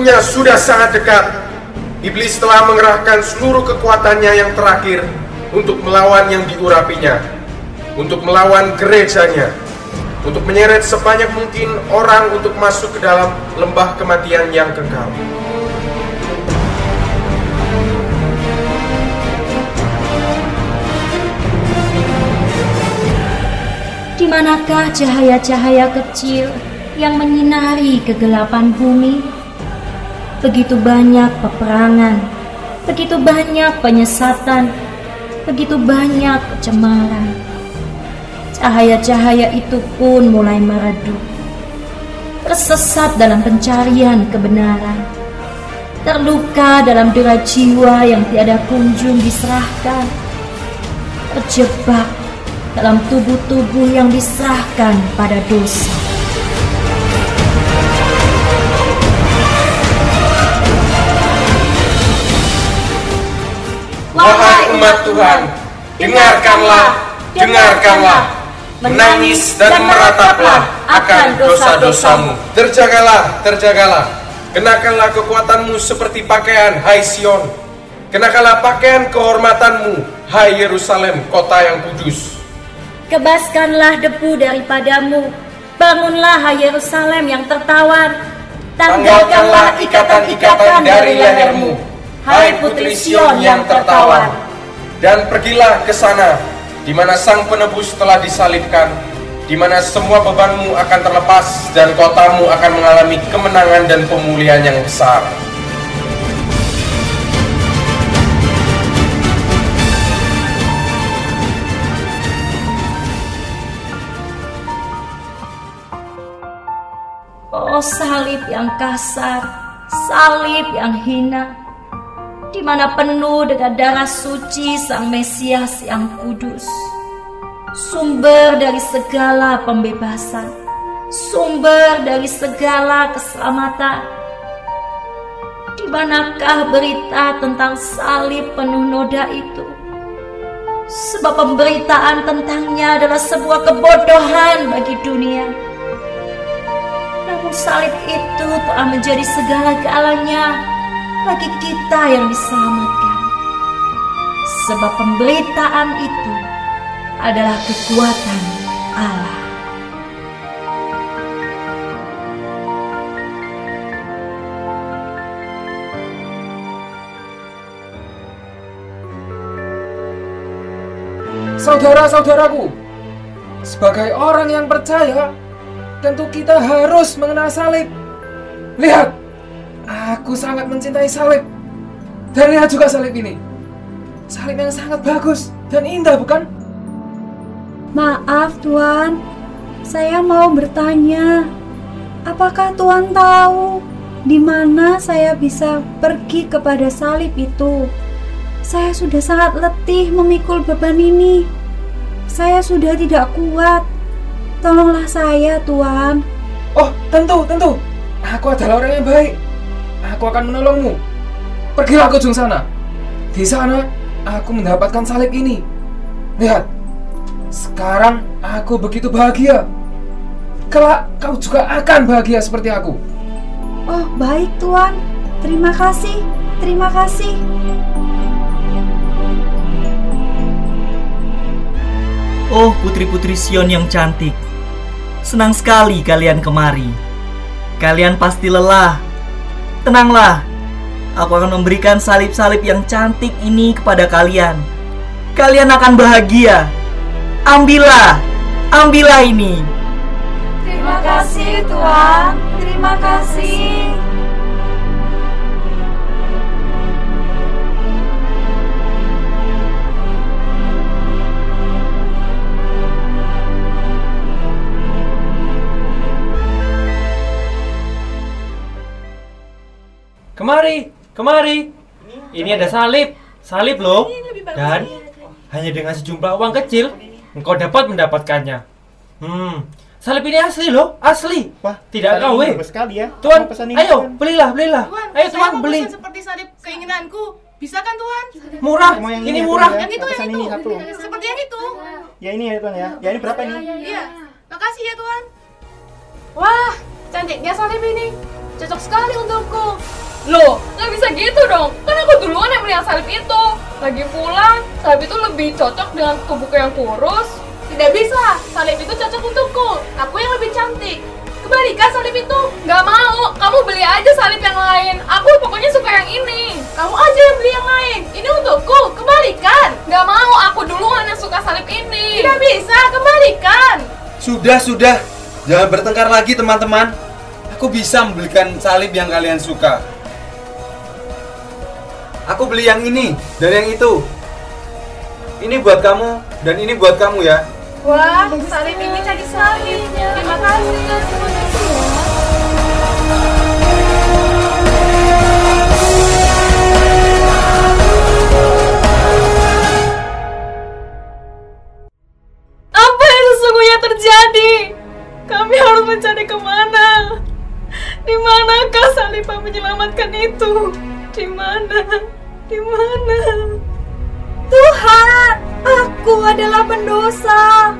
Waktunya sudah sangat dekat. Iblis telah mengerahkan seluruh kekuatannya yang terakhir untuk melawan yang diurapinya, untuk melawan gerejanya, untuk menyeret sebanyak mungkin orang untuk masuk ke dalam lembah kematian yang kekal. Di manakah cahaya-cahaya kecil yang menyinari kegelapan bumi? Begitu banyak peperangan, begitu banyak penyesatan, begitu banyak kecemaran. Cahaya-cahaya itu pun mulai meredup, tersesat dalam pencarian kebenaran, terluka dalam dera jiwa yang tiada kunjung diserahkan, terjebak dalam tubuh-tubuh yang diserahkan pada dosa. Wahai umat Tuhan, dengarkanlah, dengarkanlah, menangis dan merataplah akan dosa-dosamu. Terjagalah, terjagalah, kenakanlah kekuatanmu seperti pakaian, hai Sion. Kenakanlah pakaian kehormatanmu, hai Yerusalem, kota yang kudus. Kebaskanlah debu daripadamu, bangunlah hai Yerusalem yang tertawan. Tanggalkanlah ikatan-ikatan dari lehermu, hai putri Sion yang tertawan. Dan pergilah ke sana, di mana sang penebus telah disalibkan, di mana semua bebanmu akan terlepas dan kotamu akan mengalami kemenangan dan pemulihan yang besar. Oh salib yang kasar, salib yang hina, di mana penuh dengan darah suci Sang Mesias yang kudus, sumber dari segala pembebasan, sumber dari segala keselamatan. Di manakah berita tentang salib penuh noda itu? Sebab pemberitaan tentangnya adalah sebuah kebodohan bagi dunia. Namun salib itu telah menjadi segala-galanya bagi kita yang diselamatkan. Sebab pemberitaan itu adalah kekuatan Allah. Saudara-saudaraku, sebagai orang yang percaya, tentu kita harus mengenal salib. Lihat, aku sangat mencintai salib. Dan lihat juga salib ini. Salib yang sangat bagus dan indah, bukan? Maaf Tuan, saya mau bertanya. Apakah Tuan tahu di mana saya bisa pergi kepada salib itu? Saya sudah sangat letih memikul beban ini. Saya sudah tidak kuat. Tolonglah saya, Tuan. Oh, tentu, tentu. Aku adalah orang yang baik. Aku akan menolongmu. Pergilah ke ujung sana. Di sana, aku mendapatkan salib ini. Lihat, sekarang aku begitu bahagia. Kelak kau juga akan bahagia seperti aku. Oh, baik, Tuan. Terima kasih. Terima kasih. Oh putri-putri Sion yang cantik Senang sekali kalian kemari Kalian pasti lelah Tenanglah Aku akan memberikan salib-salib yang cantik ini kepada kalian Kalian akan bahagia Ambillah Ambillah ini Terima kasih, Tuan. Terima kasih. Kemari, kemari. Ini ada salib, salib loh. Dan hanya dengan sejumlah uang kecil, engkau dapat mendapatkannya. Hmm, salib ini asli loh, asli. Wah, Tidak kau, ini weh. sekali ya. Tuan, ini, ayo Tuan. belilah, belilah. Tuhan, Ayo tuan beli. pesan seperti salib keinginanku. Bisa kan Tuhan? Murah. Yang Ini ya, murah. Tuan, ya. Yang itu, yang itu. ini satu. Seperti yang itu. Ya ini ya Tuan ya. Ya ini berapa ini? Iya. Makasih ya Tuhan. Wah, cantiknya salib ini. cocok sekali untukku. Loh, nggak bisa gitu dong. Kan aku duluan yang melihat salib itu. Lagi pula, salib itu lebih cocok dengan tubuhku yang kurus. Tidak bisa, salib itu cocok untukku. Aku yang lebih cantik. Kembalikan salib itu. Nggak mau, kamu beli aja salib yang lain. Aku pokoknya suka yang ini. Kamu aja yang beli yang lain. Ini untukku, kembalikan. Nggak mau, aku duluan yang suka salib ini. Tidak bisa, kembalikan. Sudah, sudah. Jangan bertengkar lagi teman-teman. Aku bisa membelikan salib yang kalian suka. Aku beli yang ini dan yang itu. Ini buat kamu dan ini buat kamu ya. Wah, salib ini cantik sekali. Aku adalah pendosa.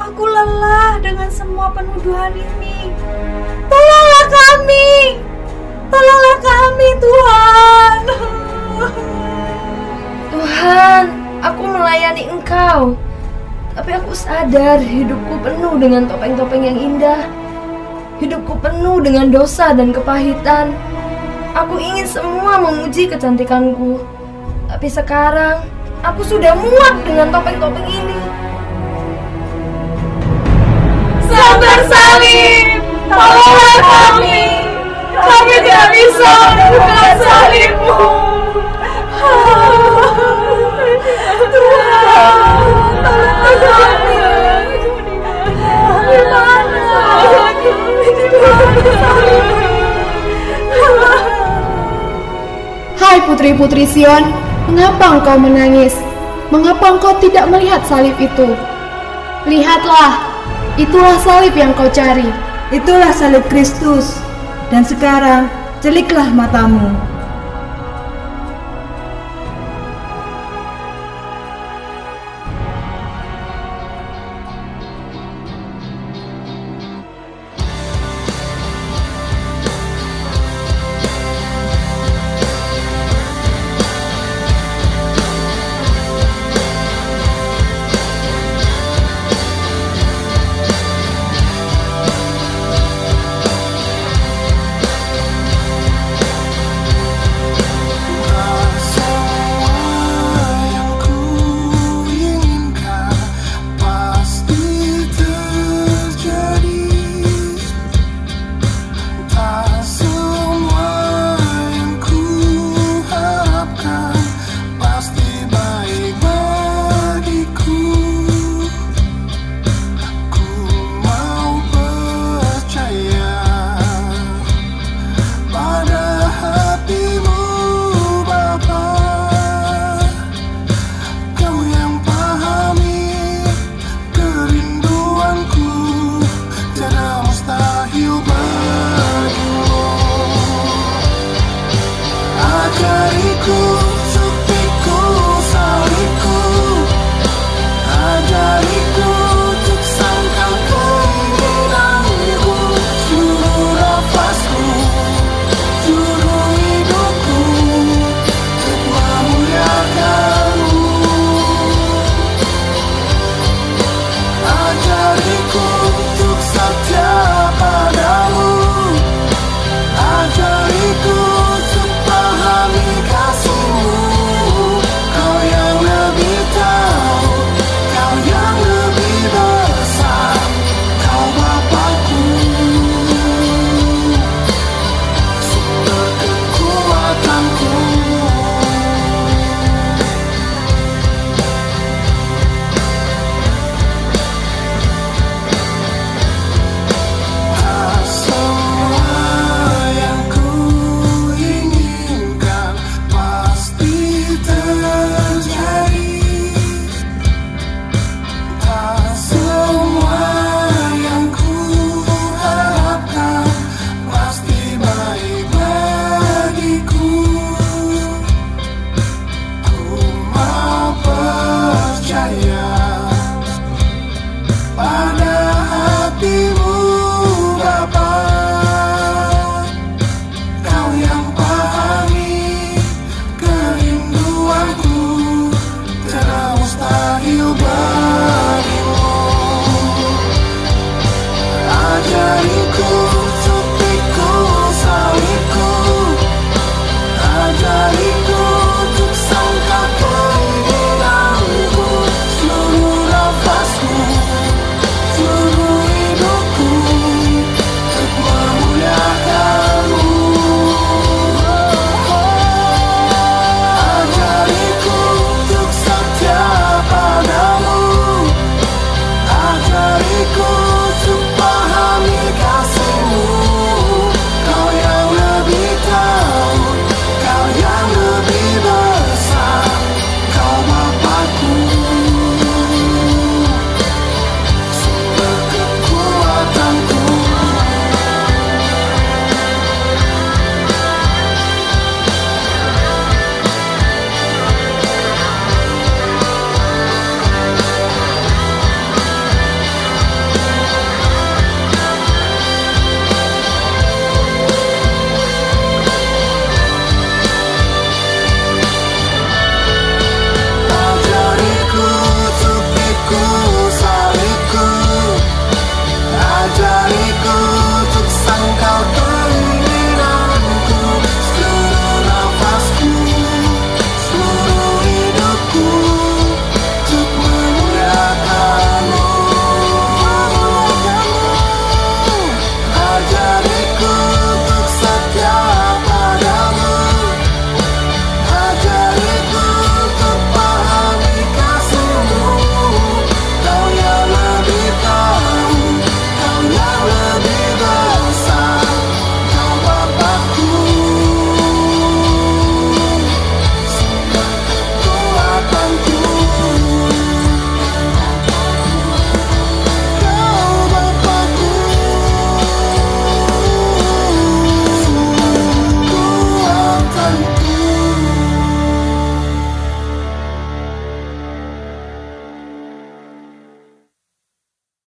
Aku lelah dengan semua penuduhan ini. Tolonglah kami. Tolonglah kami, Tuhan. Tuhan, aku melayani Engkau. Tapi aku sadar hidupku penuh dengan topeng-topeng yang indah. Hidupku penuh dengan dosa dan kepahitan. Aku ingin semua memuji kecantikanku. Tapi sekarang, aku sudah muak dengan topeng-topeng ini. Sabar salib, tolonglah kami. Kami tidak bisa menemukan salibmu. Tuhan, tolong kami. Hai putri-putri Sion, mengapa engkau menangis? Mengapa engkau tidak melihat salib itu? Lihatlah, itulah salib yang kau cari. Itulah salib Kristus. Dan sekarang, celiklah matamu.